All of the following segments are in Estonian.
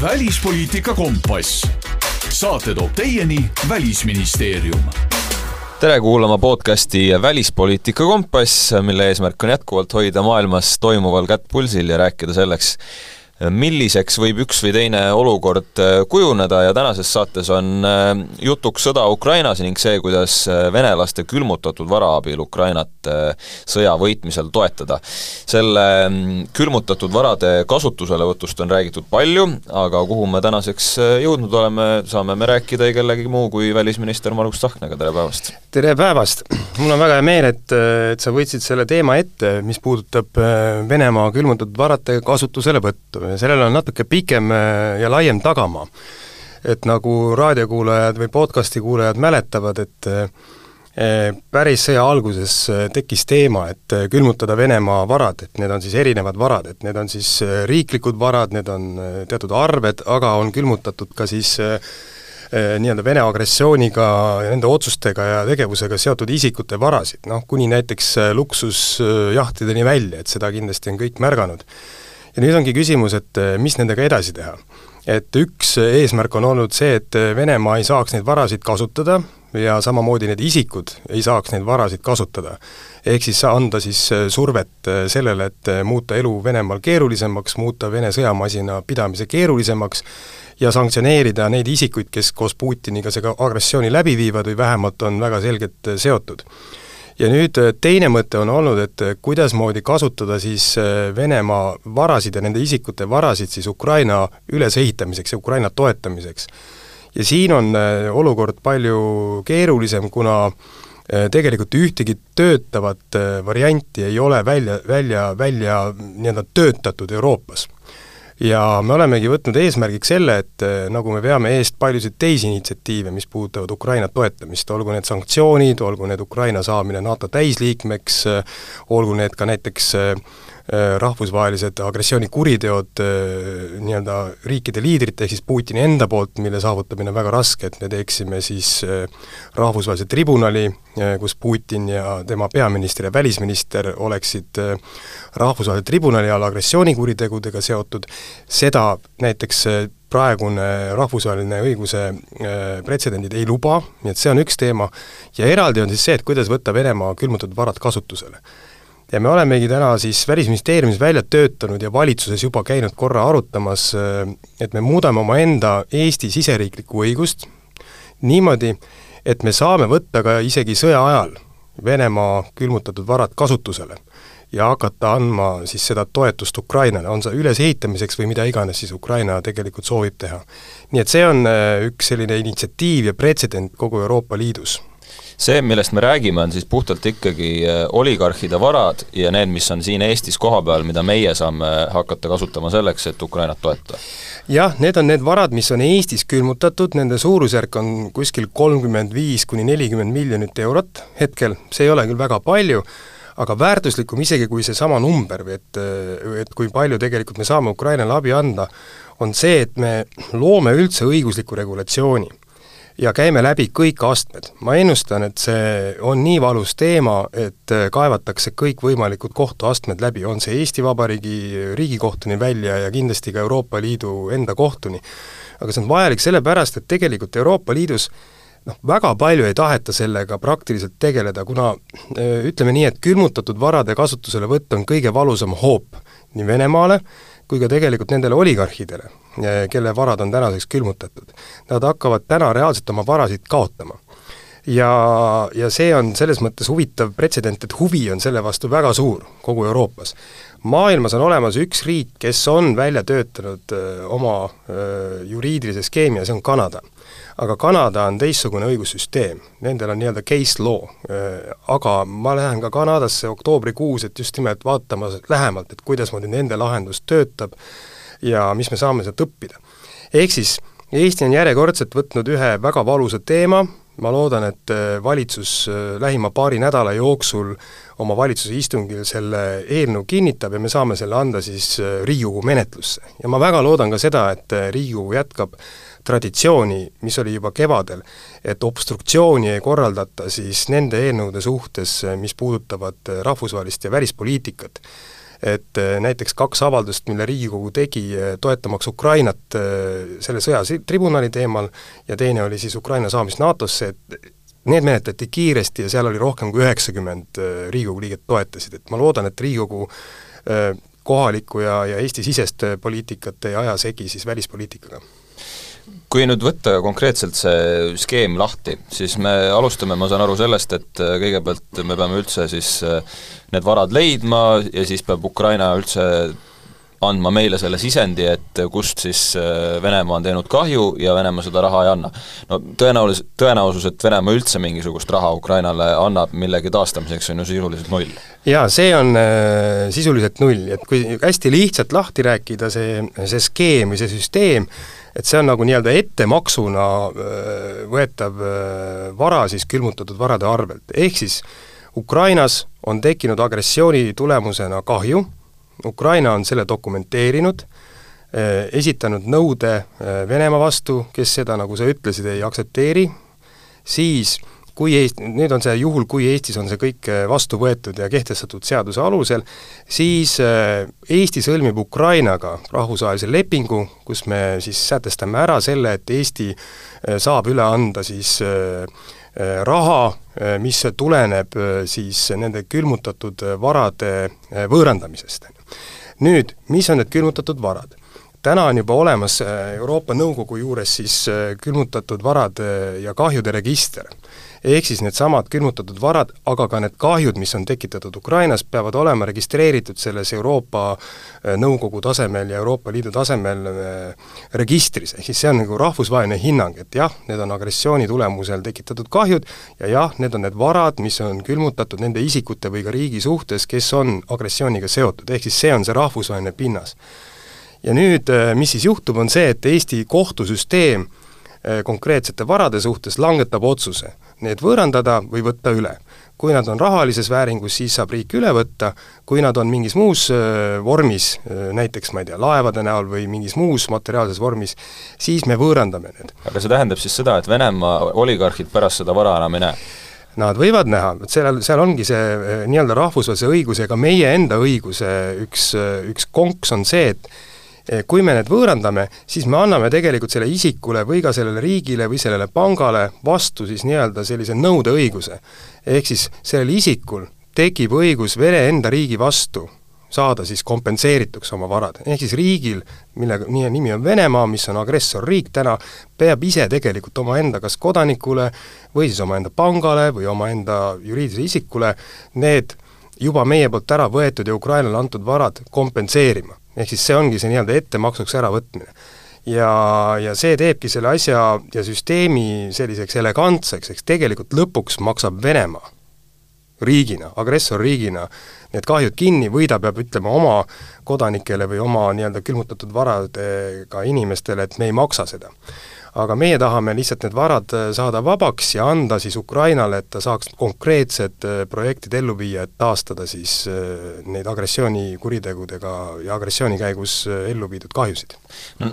välispoliitika kompass. saate toob teieni Välisministeerium tere kuulama podcasti Välispoliitika kompass, mille eesmärk on jätkuvalt hoida maailmas toimuval kätt pulsil ja rääkida selleks, milliseks võib üks või teine olukord äh, kujuneda ja tänases saates on äh, jutuks sõda Ukrainas ning see, kuidas äh, venelaste külmutatud vara abil Ukrainat sõja võitmisel toetada. selle mm, külmutatud varade kasutuselevõtust on räägitud palju, aga kuhu me tänaseks jõudnud oleme, saame me rääkida ei kellegi muu kui välisminister Margus Tsahknaga, tere päevast! tere päevast! mul on väga hea meel, et, et sa võtsid selle teema ette, mis puudutab Venemaa külmutatud varade kasutuselevõttu sellel on natuke pikem äh, ja laiem tagamaa. et nagu raadiokuulajad või podcasti kuulajad mäletavad, et äh, päris sõja alguses äh, tekkis teema, et külmutada Venemaa varad, et need on siis erinevad varad, et need on siis riiklikud varad, need on teatud arved, aga on külmutatud ka siis nii-öelda Vene agressiooniga, nende otsustega ja tegevusega seotud isikute varasid, noh kuni näiteks luksusjahtideni välja, et seda kindlasti on kõik märganud ja nüüd ongi küsimus, et eh, mis nendega edasi teha. et üks eesmärk on olnud see, et Venemaa ei saaks neid varasid kasutada ja samamoodi need isikud ei saaks neid varasid kasutada. ehk siis anda siis eh, survet eh, sellele, et muuta elu Venemaal keerulisemaks, muuta Vene sõjamasina pidamise keerulisemaks ja sanktsioneerida neid isikuid, kes koos Putiniga seda agressiooni läbi viivad või vähemalt on väga selgelt seotud ja nüüd äh, teine mõte on olnud, et äh, kuidasmoodi kasutada siis äh, Venemaa varasid ja nende isikute varasid siis Ukraina ülesehitamiseks ja Ukraina toetamiseks. ja siin on olukord palju keerulisem, kuna tegelikult ühtegi töötavat varianti ei ole välja, välja, välja nii-öelda töötatud Euroopas ja me olemegi võtnud eesmärgiks selle, et eh, nagu me veame eest paljusid teisi initsiatiive, mis puudutavad Ukraina toetamist, olgu need sanktsioonid, olgu need Ukraina saamine NATO täisliikmeks, eh, olgu need ka näiteks eh, rahvusvahelised agressioonikuriteod nii-öelda riikide liidrite ehk siis Putini enda poolt, mille saavutamine on väga raske, et me teeksime siis rahvusvahelise tribunali, kus Putin ja tema peaminister ja välisminister oleksid rahvusvahelise tribunali all agressioonikuritegudega seotud, seda näiteks äh, praegune rahvusvaheline õiguse äh, pretsedendid ei luba, nii et see on üks teema, ja eraldi on siis see, et kuidas võtta Venemaa külmutatud varad kasutusele. Ja me olemegi täna siis Välisministeeriumis välja töötanud ja valitsuses juba käinud korra arutamas, äh, et me muudame omaenda Eesti siseriiklikku õigust niimoodi, et me saame võtta ka isegi sõja ajal Venemaa külmutatud varad kasutusele ja hakata andma siis seda toetust Ukrainale, on see ülesehitamiseks või mida iganes siis Ukraina tegelikult soovib teha. nii et see on äh, üks selline initsiatiiv ja pretsedent kogu Euroopa Liidus see, millest me räägime, on siis puhtalt ikkagi äh, oligarhide varad ja need, mis on siin Eestis kohapeal, mida meie saame hakata kasutama selleks, et Ukrainat toetada? jah, need on need varad, mis on Eestis külmutatud, nende suurusjärk on kuskil kolmkümmend viis kuni nelikümmend miljonit eurot hetkel, see ei ole küll väga palju, aga väärtuslikum isegi kui seesama number või et, et kui palju tegelikult me saame Ukrainale abi anda, on see, et me loome üldse õigusliku regulatsiooni ja käime läbi kõik astmed. ma ennustan, et see on nii valus teema, et kaevatakse kõikvõimalikud kohtuastmed läbi, on see Eesti Vabariigi Riigikohtuni välja ja kindlasti ka Euroopa Liidu enda kohtuni. aga see on vajalik sellepärast, et tegelikult Euroopa Liidus noh, väga palju ei taheta sellega praktiliselt tegeleda, kuna ütleme nii, et külmutatud varade kasutuselevõtt on kõige valusam hoop nii Venemaale kui ka tegelikult nendele oligarhidele, kelle varad on tänaseks külmutatud. Nad hakkavad täna reaalselt oma varasid kaotama. ja, ja see on selles mõttes huvitav pretsedent, et huvi on selle vastu väga suur kogu Euroopas. maailmas on olemas üks riik, kes on välja töötanud öö, oma öö, juriidilise skeemi ja see on Kanada aga Kanada on teistsugune õigussüsteem, nendel on nii-öelda case law, äh, aga ma lähen ka Kanadasse oktoobrikuus, et just nimelt vaatama lähemalt, et kuidasmoodi nende lahendus töötab ja mis me saame sealt õppida. ehk siis Eesti on järjekordselt võtnud ühe väga valusa teema, ma loodan, et äh, valitsus äh, lähima paari nädala jooksul oma valitsuse istungil selle eelnõu kinnitab ja me saame selle anda siis Riigikogu menetlusse. ja ma väga loodan ka seda, et Riigikogu jätkab traditsiooni, mis oli juba kevadel, et obstruktsiooni ei korraldata siis nende eelnõude suhtes, mis puudutavad rahvusvahelist ja välispoliitikat. et näiteks kaks avaldust, mille Riigikogu tegi toetamaks Ukrainat selle sõja tribunali teemal ja teine oli siis Ukraina saamist NATO-sse, et need menetleti kiiresti ja seal oli rohkem kui üheksakümmend Riigikogu liiget toetasid, et ma loodan, et Riigikogu kohalikku ja, ja Eesti-sisest poliitikat ei aja segi siis välispoliitikaga kui nüüd võtta konkreetselt see skeem lahti, siis me alustame, ma saan aru sellest, et kõigepealt me peame üldse siis need varad leidma ja siis peab Ukraina üldse andma meile selle sisendi, et kust siis äh, Venemaa on teinud kahju ja Venemaa seda raha ei anna. no tõenäolis-, tõenäosus, et Venemaa üldse mingisugust raha Ukrainale annab millegi taastamiseks, on ju sisuliselt null. jaa, see on äh, sisuliselt null, et kui hästi lihtsalt lahti rääkida, see, see skeem või see süsteem, et see on nagu nii-öelda ettemaksuna äh, võetav äh, vara siis külmutatud varade arvelt, ehk siis Ukrainas on tekkinud agressiooni tulemusena kahju, Ukraina on selle dokumenteerinud, eh, esitanud nõude Venemaa vastu, kes seda, nagu sa ütlesid, ei aktsepteeri, siis kui Eest-, nüüd on see juhul, kui Eestis on see kõik eh, vastu võetud ja kehtestatud seaduse alusel, siis Eesti sõlmib Ukrainaga rahvusvahelise lepingu, kus me siis sätestame ära selle, et Eesti saab üle anda siis raha, mis tuleneb siis nende külmutatud varade võõrandamisest nüüd, mis on need külmutatud varad? täna on juba olemas äh, Euroopa Nõukogu juures siis äh, külmutatud varade ja kahjude register. Ehk siis needsamad külmutatud varad, aga ka need kahjud, mis on tekitatud Ukrainas, peavad olema registreeritud selles Euroopa äh, Nõukogu tasemel ja Euroopa Liidu tasemel registris, ehk siis see on nagu rahvusvaheline hinnang, et jah, need on agressiooni tulemusel tekitatud kahjud ja jah, need on need varad, mis on külmutatud nende isikute või ka riigi suhtes, kes on agressiooniga seotud, ehk siis see on see rahvusvaheline pinnas. Ja nüüd, äh, mis siis juhtub, on see, et Eesti kohtusüsteem konkreetsete varade suhtes langetab otsuse, need võõrandada või võtta üle. kui nad on rahalises vääringus, siis saab riik üle võtta, kui nad on mingis muus vormis, näiteks ma ei tea, laevade näol või mingis muus materiaalses vormis, siis me võõrandame need. aga see tähendab siis seda, et Venemaa oligarhid pärast seda vara enam ei näe? Nad võivad näha, vot seal, seal ongi see nii-öelda rahvusvahelise õiguse ja ka meie enda õiguse üks, üks konks on see, et kui me need võõrandame, siis me anname tegelikult selle isikule või ka sellele riigile või sellele pangale vastu siis nii-öelda sellise nõudeõiguse. ehk siis sellel isikul tekib õigus Vene enda riigi vastu saada siis kompenseerituks oma varad, ehk siis riigil, mille nimi on Venemaa, mis on agressorriik täna, peab ise tegelikult omaenda kas kodanikule või siis omaenda pangale või omaenda juriidilisele isikule need juba meie poolt ära võetud ja Ukrainale antud varad kompenseerima ehk siis see ongi see nii-öelda ettemaksuks äravõtmine. ja, ja see teebki selle asja ja süsteemi selliseks elegantseks, eks tegelikult lõpuks maksab Venemaa riigina, agressorriigina need kahjud kinni või ta peab ütlema oma kodanikele või oma nii-öelda külmutatud varadega inimestele, et me ei maksa seda aga meie tahame lihtsalt need varad äh, saada vabaks ja anda siis Ukrainale, et ta saaks konkreetsed äh, projektid ellu viia, et taastada siis äh, neid agressioonikuritegudega ja agressiooni käigus ellu viidud kahjusid.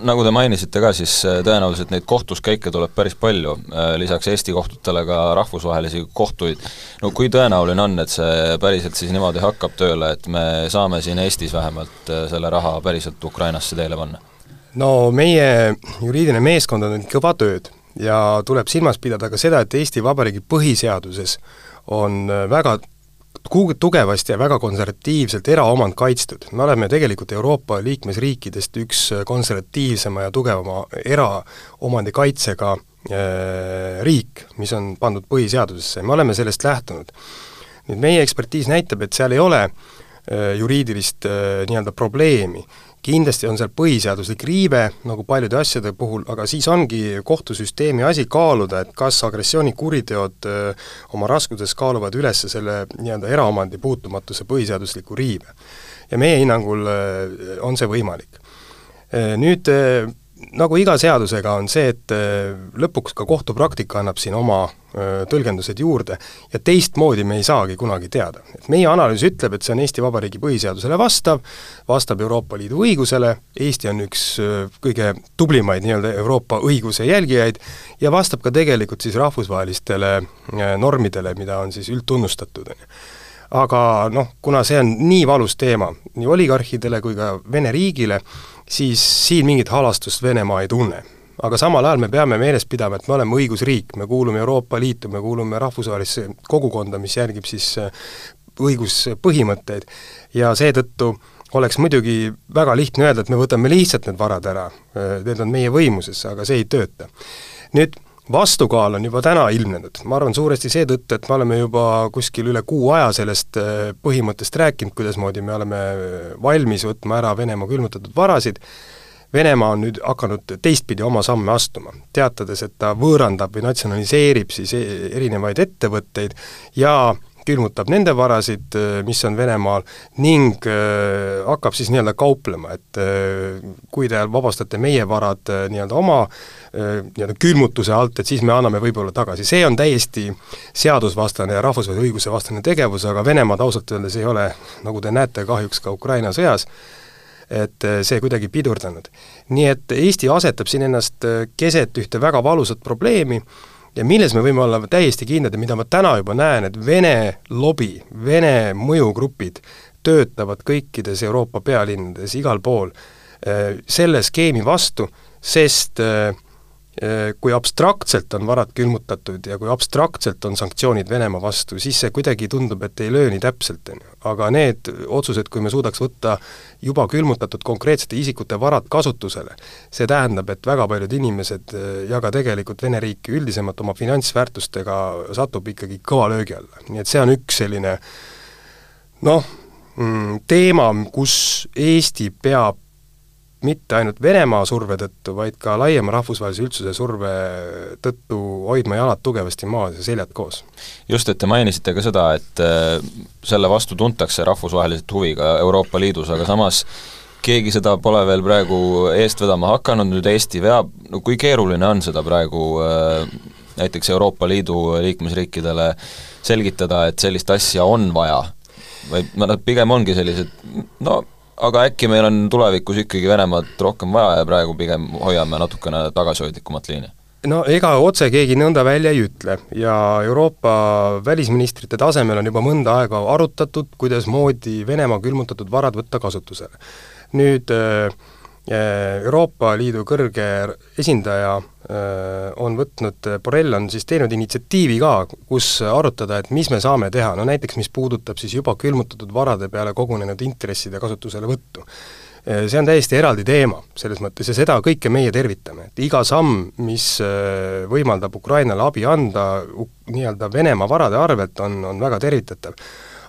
nagu te mainisite ka, siis tõenäoliselt neid kohtuskäike tuleb päris palju, lisaks Eesti kohtutele ka rahvusvahelisi kohtuid. no kui tõenäoline on, et see päriselt siis niimoodi hakkab tööle, et me saame siin Eestis vähemalt selle raha päriselt Ukrainasse teele panna? No meie juriidiline meeskond on teinud kõva tööd ja tuleb silmas pidada ka seda, et Eesti Vabariigi põhiseaduses on väga tugevasti ja väga konservatiivselt eraomand kaitstud. me oleme tegelikult Euroopa liikmesriikidest üks konservatiivsema ja tugevama eraomandi kaitsega äh, riik, mis on pandud põhiseadusesse, me oleme sellest lähtunud. nüüd meie ekspertiis näitab, et seal ei ole äh, juriidilist äh, nii-öelda probleemi kindlasti on seal põhiseaduslik riive, nagu paljude asjade puhul, aga siis ongi kohtusüsteemi asi kaaluda, et kas agressioonikuriteod öö, oma raskuses kaaluvad üles selle nii-öelda eraomandi puutumatuse põhiseadusliku riive. ja meie hinnangul öö, on see võimalik. Nüüd nagu iga seadusega, on see, et äh, lõpuks ka kohtupraktika annab siin oma äh, tõlgendused juurde ja teistmoodi me ei saagi kunagi teada. et meie analüüs ütleb, et see on Eesti Vabariigi põhiseadusele vastav, vastab Euroopa Liidu õigusele, Eesti on üks äh, kõige tublimaid nii-öelda Euroopa õiguse jälgijaid ja vastab ka tegelikult siis rahvusvahelistele normidele, mida on siis üldtunnustatud, on ju aga noh, kuna see on nii valus teema nii oligarhidele kui ka Vene riigile, siis siin mingit halastust Venemaa ei tunne aga samal ajal me peame meeles pidama, et me oleme õigusriik, me kuulume Euroopa Liitu, me kuulume rahvusvahelisse kogukonda, mis järgib siis äh, õiguspõhimõtteid ja seetõttu oleks muidugi väga lihtne öelda, et me võtame lihtsalt need varad ära, äh, need on meie võimuses, aga see ei tööta. nüüd vastukaal on juba täna ilmnenud, ma arvan suuresti seetõttu, et me oleme juba kuskil üle kuu aja sellest äh, põhimõttest rääkinud, kuidasmoodi me oleme valmis võtma ära Venemaa külmutatud varasid, Venemaa on nüüd hakanud teistpidi oma samme astuma, teatades, et ta võõrandab või natsionaliseerib siis e-, erinevaid ettevõtteid ja külmutab nende varasid, mis on Venemaal, ning äh, hakkab siis nii-öelda kauplema, et äh, kui te vabastate meie varad äh, nii-öelda oma nii-öelda külmutuse alt, et siis me anname võib-olla tagasi, see on täiesti seadusvastane ja rahvusvahelise õiguse vastane tegevus, aga Venemaad ausalt öeldes ei ole, nagu te näete kahjuks ka Ukraina sõjas, et äh, see kuidagi pidurdanud. nii et Eesti asetab siin ennast äh, keset ühte väga valusat probleemi ja milles me võime olla täiesti kindlad ja mida ma täna juba näen, et Vene lobi, Vene mõjugrupid töötavad kõikides Euroopa pealinnades, igal pool, äh, selle skeemi vastu, sest Äh, kui abstraktselt on varad külmutatud ja kui abstraktselt on sanktsioonid Venemaa vastu, siis see kuidagi tundub, et ei löö nii täpselt, on ju. aga need otsused, kui me suudaks võtta juba külmutatud konkreetsete isikute varad kasutusele, see tähendab, et väga paljud inimesed äh, ja ka tegelikult Vene riik üldisemalt oma finantsväärtustega satub ikkagi kõva löögi alla, nii et see on üks selline noh, mm, teema, kus Eesti peab mitte ainult Venemaa surve tõttu, vaid ka laiema rahvusvahelise üldsuse surve tõttu hoidma jalad tugevasti maas ja seljad koos. just, et te mainisite ka seda, et äh, selle vastu tuntakse rahvusvaheliselt huvi ka Euroopa Liidus, aga samas keegi seda pole veel praegu eest vedama hakanud, nüüd Eesti veab, no kui keeruline on seda praegu äh, näiteks Euroopa Liidu liikmesriikidele selgitada, et sellist asja on vaja? või nad pigem ongi sellised no aga äkki meil on tulevikus ikkagi Venemaad rohkem vaja ja praegu pigem hoiame natukene tagasihoidlikumat liini? no ega otse keegi nõnda välja ei ütle ja Euroopa välisministrite tasemel on juba mõnda aega arutatud, kuidasmoodi Venemaa külmutatud varad võtta kasutusele. nüüd äh, äh Euroopa Liidu kõrge esindaja on võtnud, Borrell on siis teinud initsiatiivi ka, kus arutada, et mis me saame teha, no näiteks mis puudutab siis juba külmutatud varade peale kogunenud intresside kasutuselevõttu. See on täiesti eraldi teema selles mõttes ja seda kõike meie tervitame, et iga samm, mis võimaldab Ukrainale abi anda nii-öelda Venemaa varade arvelt, on, on väga tervitatav.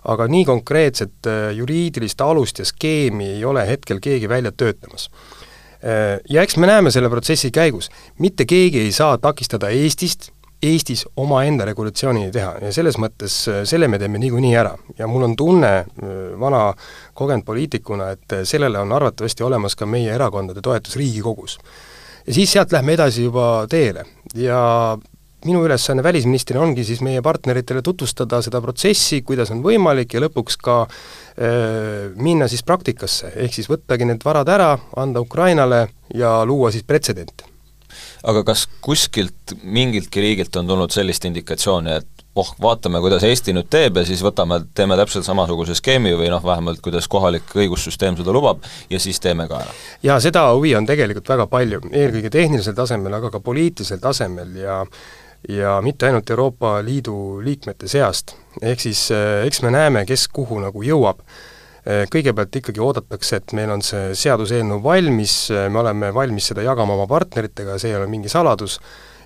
Aga nii konkreetset juriidilist alust ja skeemi ei ole hetkel keegi välja töötamas ja eks me näeme selle protsessi käigus, mitte keegi ei saa takistada Eestist, Eestis omaenda regulatsiooni teha ja selles mõttes äh, selle me teeme niikuinii ära. ja mul on tunne äh, vana kogenud poliitikuna, et sellele on arvatavasti olemas ka meie erakondade toetus Riigikogus. ja siis sealt lähme edasi juba teele ja minu ülesanne välisministrina ongi siis meie partneritele tutvustada seda protsessi, kuidas on võimalik ja lõpuks ka äh, minna siis praktikasse, ehk siis võttagi need varad ära, anda Ukrainale ja luua siis pretsedente. aga kas kuskilt, mingiltki riigilt on tulnud sellist indikatsiooni, et oh, vaatame, kuidas Eesti nüüd teeb ja siis võtame, teeme täpselt samasuguse skeemi või noh, vähemalt kuidas kohalik õigussüsteem seda lubab ja siis teeme ka ära? jaa, seda huvi on tegelikult väga palju, eelkõige tehnilisel tasemel, aga ka poliitilisel tasemel ja ja mitte ainult Euroopa Liidu liikmete seast, ehk siis eh, eks me näeme, kes kuhu nagu jõuab. Eh, kõigepealt ikkagi oodatakse, et meil on see seaduseelnõu valmis, eh, me oleme valmis seda jagama oma partneritega, see ei ole mingi saladus,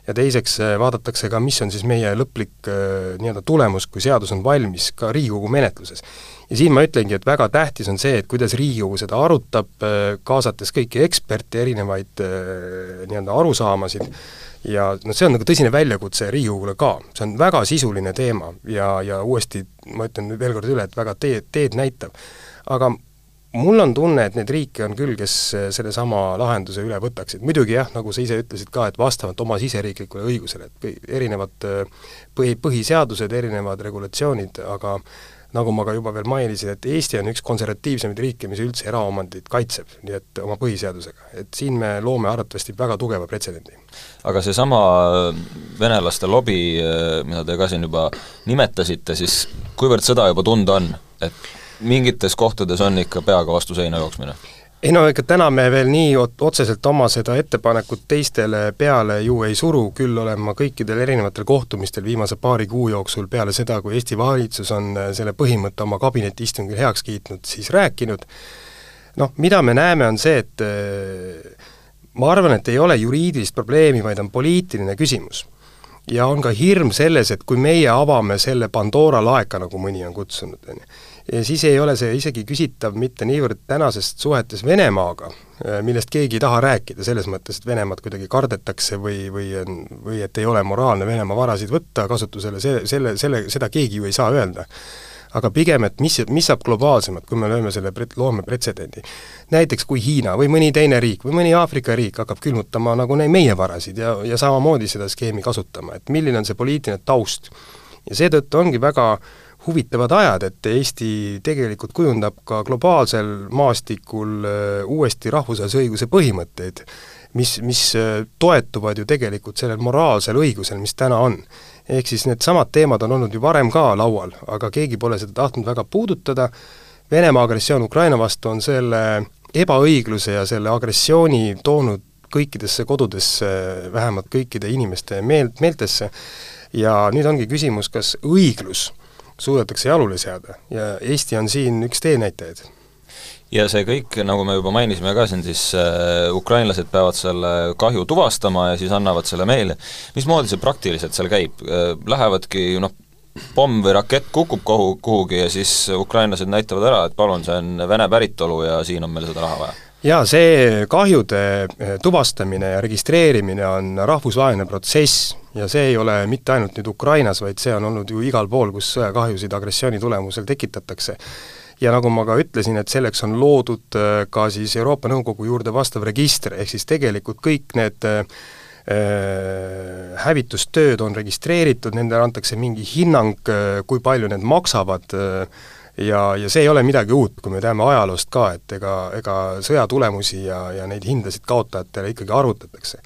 ja teiseks vaadatakse ka, mis on siis meie lõplik nii-öelda tulemus, kui seadus on valmis ka Riigikogu menetluses. ja siin ma ütlengi, et väga tähtis on see, et kuidas Riigikogu seda arutab, kaasates kõiki eksperte, erinevaid nii-öelda arusaamasid, ja noh, see on nagu tõsine väljakutse Riigikogule ka, see on väga sisuline teema ja, ja uuesti ma ütlen veel kord üle, et väga teed, teed näitav. aga mul on tunne, et neid riike on küll, kes sellesama lahenduse üle võtaksid, muidugi jah, nagu sa ise ütlesid ka, et vastavalt oma siseriiklikule õigusele, et erinevad põhi, põhiseadused, erinevad regulatsioonid, aga nagu ma ka juba veel mainisin, et Eesti on üks konservatiivsemaid riike, mis üldse eraomandit kaitseb, nii et oma põhiseadusega, et siin me loome arvatavasti väga tugeva pretsedendi. aga seesama venelaste lobi, mida te ka siin juba nimetasite, siis kuivõrd seda juba tunda on, et mingites kohtades on ikka peaga vastu seina jooksmine? ei no ega täna me veel nii otseselt oma seda ettepanekut teistele peale ju ei suru, küll olen ma kõikidel erinevatel kohtumistel viimase paari kuu jooksul peale seda, kui Eesti valitsus on äh, selle põhimõtte oma kabinetiistungil heaks kiitnud, siis rääkinud, noh, mida me näeme, on see, et äh, ma arvan, et ei ole juriidilist probleemi, vaid on poliitiline küsimus. ja on ka hirm selles, et kui meie avame selle Pandora laeka, nagu mõni on kutsunud, on ju, siis ei ole see isegi küsitav mitte niivõrd tänasest suhetes Venemaaga, äh, millest keegi ei taha rääkida, selles mõttes, et Venemaad kuidagi kardetakse või, või on, või et ei ole moraalne Venemaa varasid võtta kasutusele, see, selle, selle, seda keegi ju ei saa öelda. aga pigem, et mis, mis saab globaalsemalt, kui me lööme selle, loome pretsedendi. näiteks kui Hiina või mõni teine riik või mõni Aafrika riik hakkab külmutama nagu neid meie varasid ja, ja samamoodi seda skeemi kasutama, et milline on see poliitiline taust. ja seetõttu ongi väga äh, huvitavad ajad, et Eesti tegelikult kujundab ka globaalsel maastikul äh, uuesti rahvusvahelise õiguse põhimõtteid, mis, mis äh, toetuvad ju tegelikult sellel moraalsel õigusel, mis täna on. ehk siis needsamad teemad on olnud ju varem ka laual, aga keegi pole seda tahtnud väga puudutada, Venemaa agressioon Ukraina vastu on selle ebaõigluse ja selle agressiooni toonud kõikidesse kodudesse, vähemalt kõikide inimeste meelt, meeltesse, ja nüüd ongi küsimus, kas õiglus suudetakse jalule seada ja Eesti on siin üks teenäitajaid ja see kõik, nagu me juba mainisime ka siin, siis äh, ukrainlased peavad selle kahju tuvastama ja siis annavad selle meile. mismoodi see praktiliselt seal käib äh,, lähevadki noh, pomm või rakett kukub kohu, kuhugi ja siis ukrainlased näitavad ära, et palun, see on Vene päritolu ja siin on meil seda raha vaja? Jaa, see kahjude äh, tuvastamine ja registreerimine on rahvusvaheline protsess ja see ei ole mitte ainult nüüd Ukrainas, vaid see on olnud ju igal pool, kus sõjakahjusid agressiooni tulemusel tekitatakse. ja nagu ma ka ütlesin, et selleks on loodud äh, ka siis Euroopa Nõukogu juurde vastav register, ehk siis tegelikult kõik need äh, hävitustööd on registreeritud, nendele antakse mingi hinnang, kui palju need maksavad äh,, ja, ja see ei ole midagi uut, kui me teame ajaloost ka, et ega, ega sõja tulemusi ja, ja neid hindasid kaotajatele ikkagi arvutatakse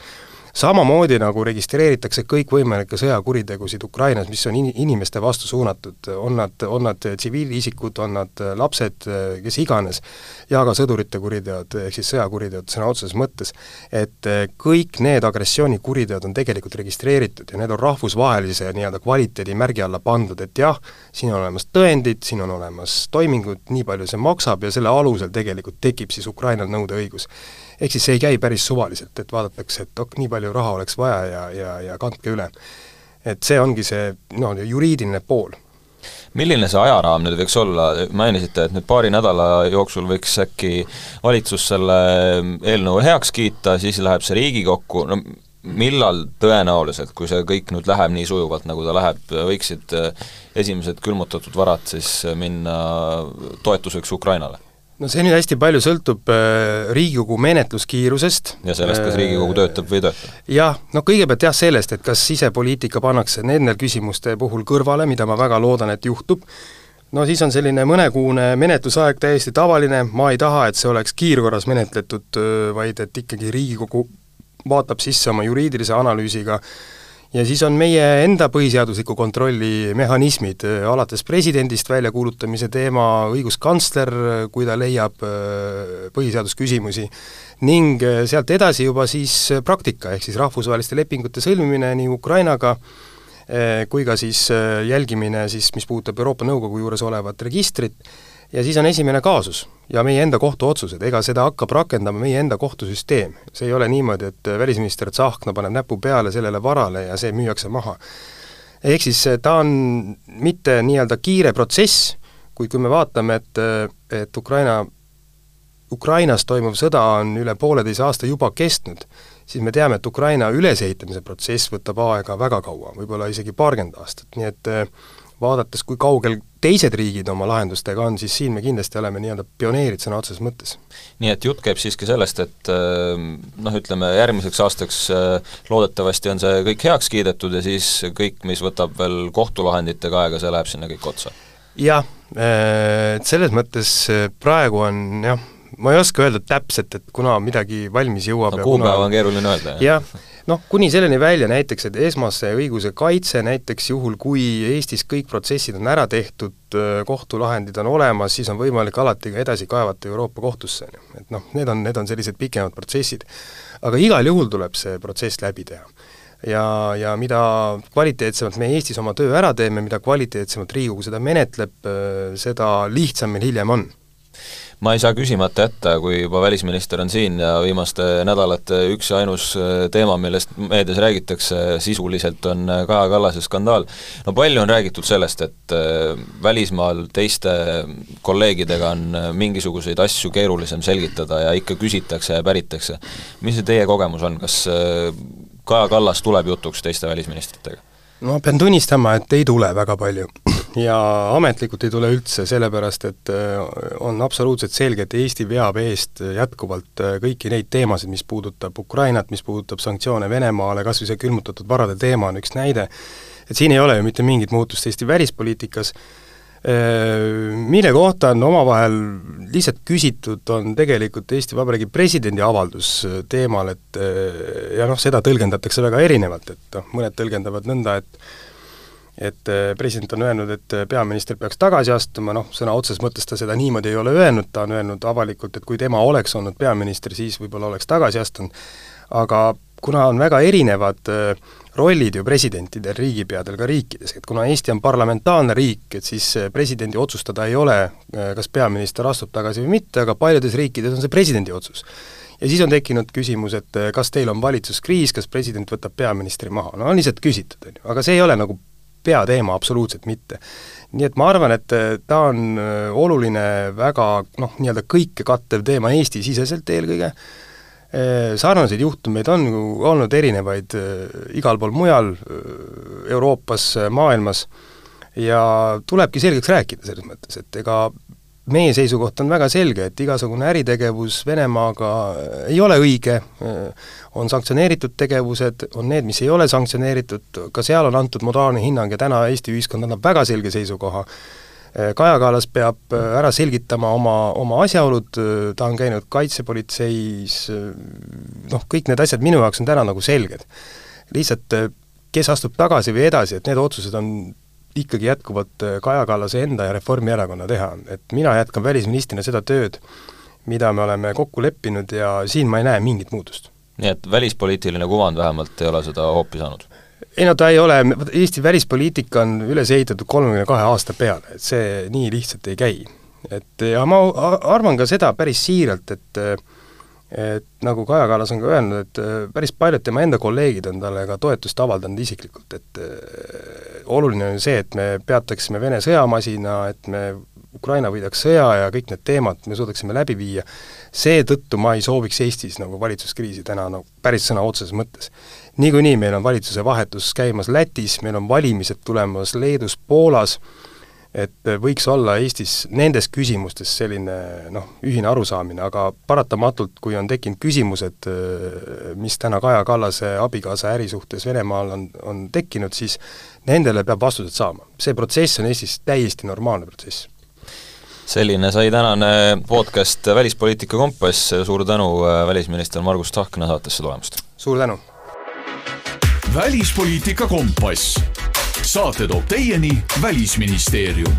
samamoodi nagu registreeritakse kõikvõimalikke sõjakuritegusid Ukrainas, mis on in-, inimeste vastu suunatud, on nad, on nad tsiviilisikud, on nad lapsed, kes iganes, ja ka sõdurite kuriteod, ehk siis sõjakuriteod sõna otseses mõttes, et kõik need agressioonikuriteod on tegelikult registreeritud ja need on rahvusvahelise nii-öelda kvaliteedimärgi alla pandud, et jah, siin on olemas tõendid, siin on olemas toimingud, nii palju see maksab ja selle alusel tegelikult tekib siis Ukrainal nõudeõigus ehk siis see ei käi päris suvaliselt, et vaadatakse, et ok, nii palju raha oleks vaja ja, ja, ja kandke üle. et see ongi see noh, juriidiline pool milline see ajaraam nüüd võiks olla, mainisite, et nüüd paari nädala jooksul võiks äkki valitsus selle eelnõu heaks kiita, siis läheb see Riigikokku, no millal tõenäoliselt, kui see kõik nüüd läheb nii sujuvalt, nagu ta läheb, võiksid esimesed külmutatud varad siis minna toetuseks Ukrainale? No see nüüd hästi palju sõltub äh, Riigikogu menetluskiirusest. ja sellest, kas Riigikogu äh, töötab või ei tööta? jah, no kõigepealt jah, sellest, et kas sisepoliitika pannakse nende küsimuste puhul kõrvale, mida ma väga loodan, et juhtub, no siis on selline mõnekuune menetlusaeg täiesti tavaline, ma ei taha, et see oleks kiirkorras menetletud, äh, vaid et ikkagi Riigikogu vaatab sisse oma juriidilise analüüsiga äh, ja siis on meie enda põhiseadusliku kontrolli mehhanismid, äh, alates presidendist väljakuulutamise teema, õiguskantsler, kui ta leiab äh, põhiseadusküsimusi, ning äh, sealt edasi juba siis praktika, ehk siis rahvusvaheliste lepingute sõlmimine nii Ukrainaga, kui ka siis jälgimine siis, mis puudutab Euroopa Nõukogu juures olevat registrit, ja siis on esimene kaasus ja meie enda kohtuotsused, ega seda hakkab rakendama meie enda kohtusüsteem. see ei ole niimoodi, et välisminister Tsahkna paneb näpu peale sellele varale ja see müüakse maha. ehk siis ta on mitte nii-öelda kiire protsess, kuid kui me vaatame, et, et Ukraina, Ukrainas toimuv sõda on üle pooleteise aasta juba kestnud, siis me teame, et Ukraina ülesehitamise protsess võtab aega väga kaua, võib-olla isegi paarkümmend aastat, nii et vaadates, kui kaugel teised riigid oma lahendustega on, siis siin me kindlasti oleme nii-öelda pioneerid sõna otseses mõttes. nii et jutt käib siiski sellest, et äh, noh, ütleme järgmiseks aastaks äh, loodetavasti on see kõik heaks kiidetud ja siis kõik, mis võtab veel kohtulahenditega aega, see läheb sinna kõik otsa? jah, et selles mõttes praegu on jah, ma ei oska öelda täpselt, et kuna midagi valmis jõuab no kuupäeva kuna... on keeruline öelda, jah? jah, noh, kuni selleni välja näiteks, et esmase õiguse kaitse näiteks juhul, kui Eestis kõik protsessid on ära tehtud, kohtulahendid on olemas, siis on võimalik alati ka edasi kaevata Euroopa kohtusse, on ju. et noh, need on, need on sellised pikemad protsessid. aga igal juhul tuleb see protsess läbi teha ja, ja mida kvaliteetsemalt me Eestis oma töö ära teeme, mida kvaliteetsemalt Riigikogu seda menetleb, seda lihtsam meil hiljem on ma ei saa küsimata jätta, kui juba välisminister on siin ja viimaste nädalate üks ja ainus äh, teema, millest meedias räägitakse sisuliselt, on äh, Kaja Kallase skandaal. no palju on räägitud sellest, et äh, välismaal teiste kolleegidega on mingisuguseid asju keerulisem selgitada ja ikka küsitakse ja päritakse. mis see teie kogemus on, kas Kaja Kallas tuleb jutuks teiste välisministritega? ma pean tunnistama, et ei tule väga palju ja ametlikult ei tule üldse, sellepärast et äh, on absoluutselt selge, et Eesti veab eest jätkuvalt äh, kõiki neid teemasid, mis puudutab Ukrainat, mis puudutab sanktsioone Venemaale, kas või see külmutatud varade teema on üks näide, et siin ei ole ju mitte mingit muutust Eesti välispoliitikas, äh, mille kohta on omavahel lihtsalt küsitud, on tegelikult Eesti Vabariigi presidendi avaldus teemal, et ja noh, seda tõlgendatakse väga erinevalt, et noh, mõned tõlgendavad nõnda, et et äh, president on öelnud, et äh, peaminister peaks tagasi astuma, noh, sõna otseses mõttes ta seda niimoodi ei ole öelnud, ta on öelnud avalikult, et kui tema oleks olnud peaminister, siis võib-olla oleks tagasi astunud, aga kuna on väga erinevad äh, rollid ju presidentidel, riigipeadel ka riikides, et kuna Eesti on parlamentaarne riik, et siis presidendi otsustada ei ole, kas peaminister astub tagasi või mitte, aga paljudes riikides on see presidendi otsus. Ja siis on tekkinud küsimus, et kas teil on valitsuskriis, kas president võtab peaministri maha, no on lihtsalt küsitud, on ju, aga see ei ole nagu peateema, absoluutselt mitte. nii et ma arvan, et äh, ta on äh, oluline väga noh, nii-öelda kõike kattev teema Eesti-siseselt eelkõige, äh, sarnaseid juhtumeid on olnud erinevaid igal pool mujal Euroopas, maailmas, ja tulebki selgeks rääkida selles mõttes, et ega meie seisukoht on väga selge, et igasugune äritegevus Venemaaga ei ole õige, on sanktsioneeritud tegevused, on need, mis ei ole sanktsioneeritud, ka seal on antud moraalne hinnang ja täna Eesti ühiskond annab väga selge seisukoha. Kaja Kallas peab ära selgitama oma, oma asjaolud, ta on käinud kaitsepolitseis, noh, kõik need asjad minu jaoks on täna nagu selged. lihtsalt kes astub tagasi või edasi, et need otsused on ikkagi jätkuvalt äh, Kaja Kallase enda ja Reformierakonna teha, et mina jätkan välisministrina seda tööd, mida me oleme kokku leppinud ja siin ma ei näe mingit muutust. nii et välispoliitiline kuvand vähemalt ei ole seda hoopi saanud? ei no ta ei ole, Eesti välispoliitika on üles ehitatud kolmekümne kahe aasta peale, et see nii lihtsalt ei käi. et ja ma arvan ka seda päris siiralt, et et nagu Kaja Kallas on ka öelnud, et päris paljud tema enda kolleegid on talle ka toetust avaldanud isiklikult, et oluline on see, et me peataksime Vene sõjamasina, et me Ukraina võidaks sõja ja kõik need teemad me suudaksime läbi viia, seetõttu ma ei sooviks Eestis nagu valitsuskriisi täna nagu päris sõna otseses mõttes. niikuinii meil on valitsuse vahetus käimas Lätis, meil on valimised tulemas Leedus, Poolas, et võiks olla Eestis nendes küsimustes selline noh, ühine arusaamine, aga paratamatult, kui on tekkinud küsimused, mis täna Kaja Kallase abikaasa äri suhtes Venemaal on, on tekkinud, siis nendele peab vastused saama. see protsess on Eestis täiesti normaalne protsess. selline sai tänane podcast Välispoliitika kompass, suur tänu, välisminister Margus Tsahkna saatesse tulemast! suur tänu! välispoliitika kompass saate toob teieni Välisministeerium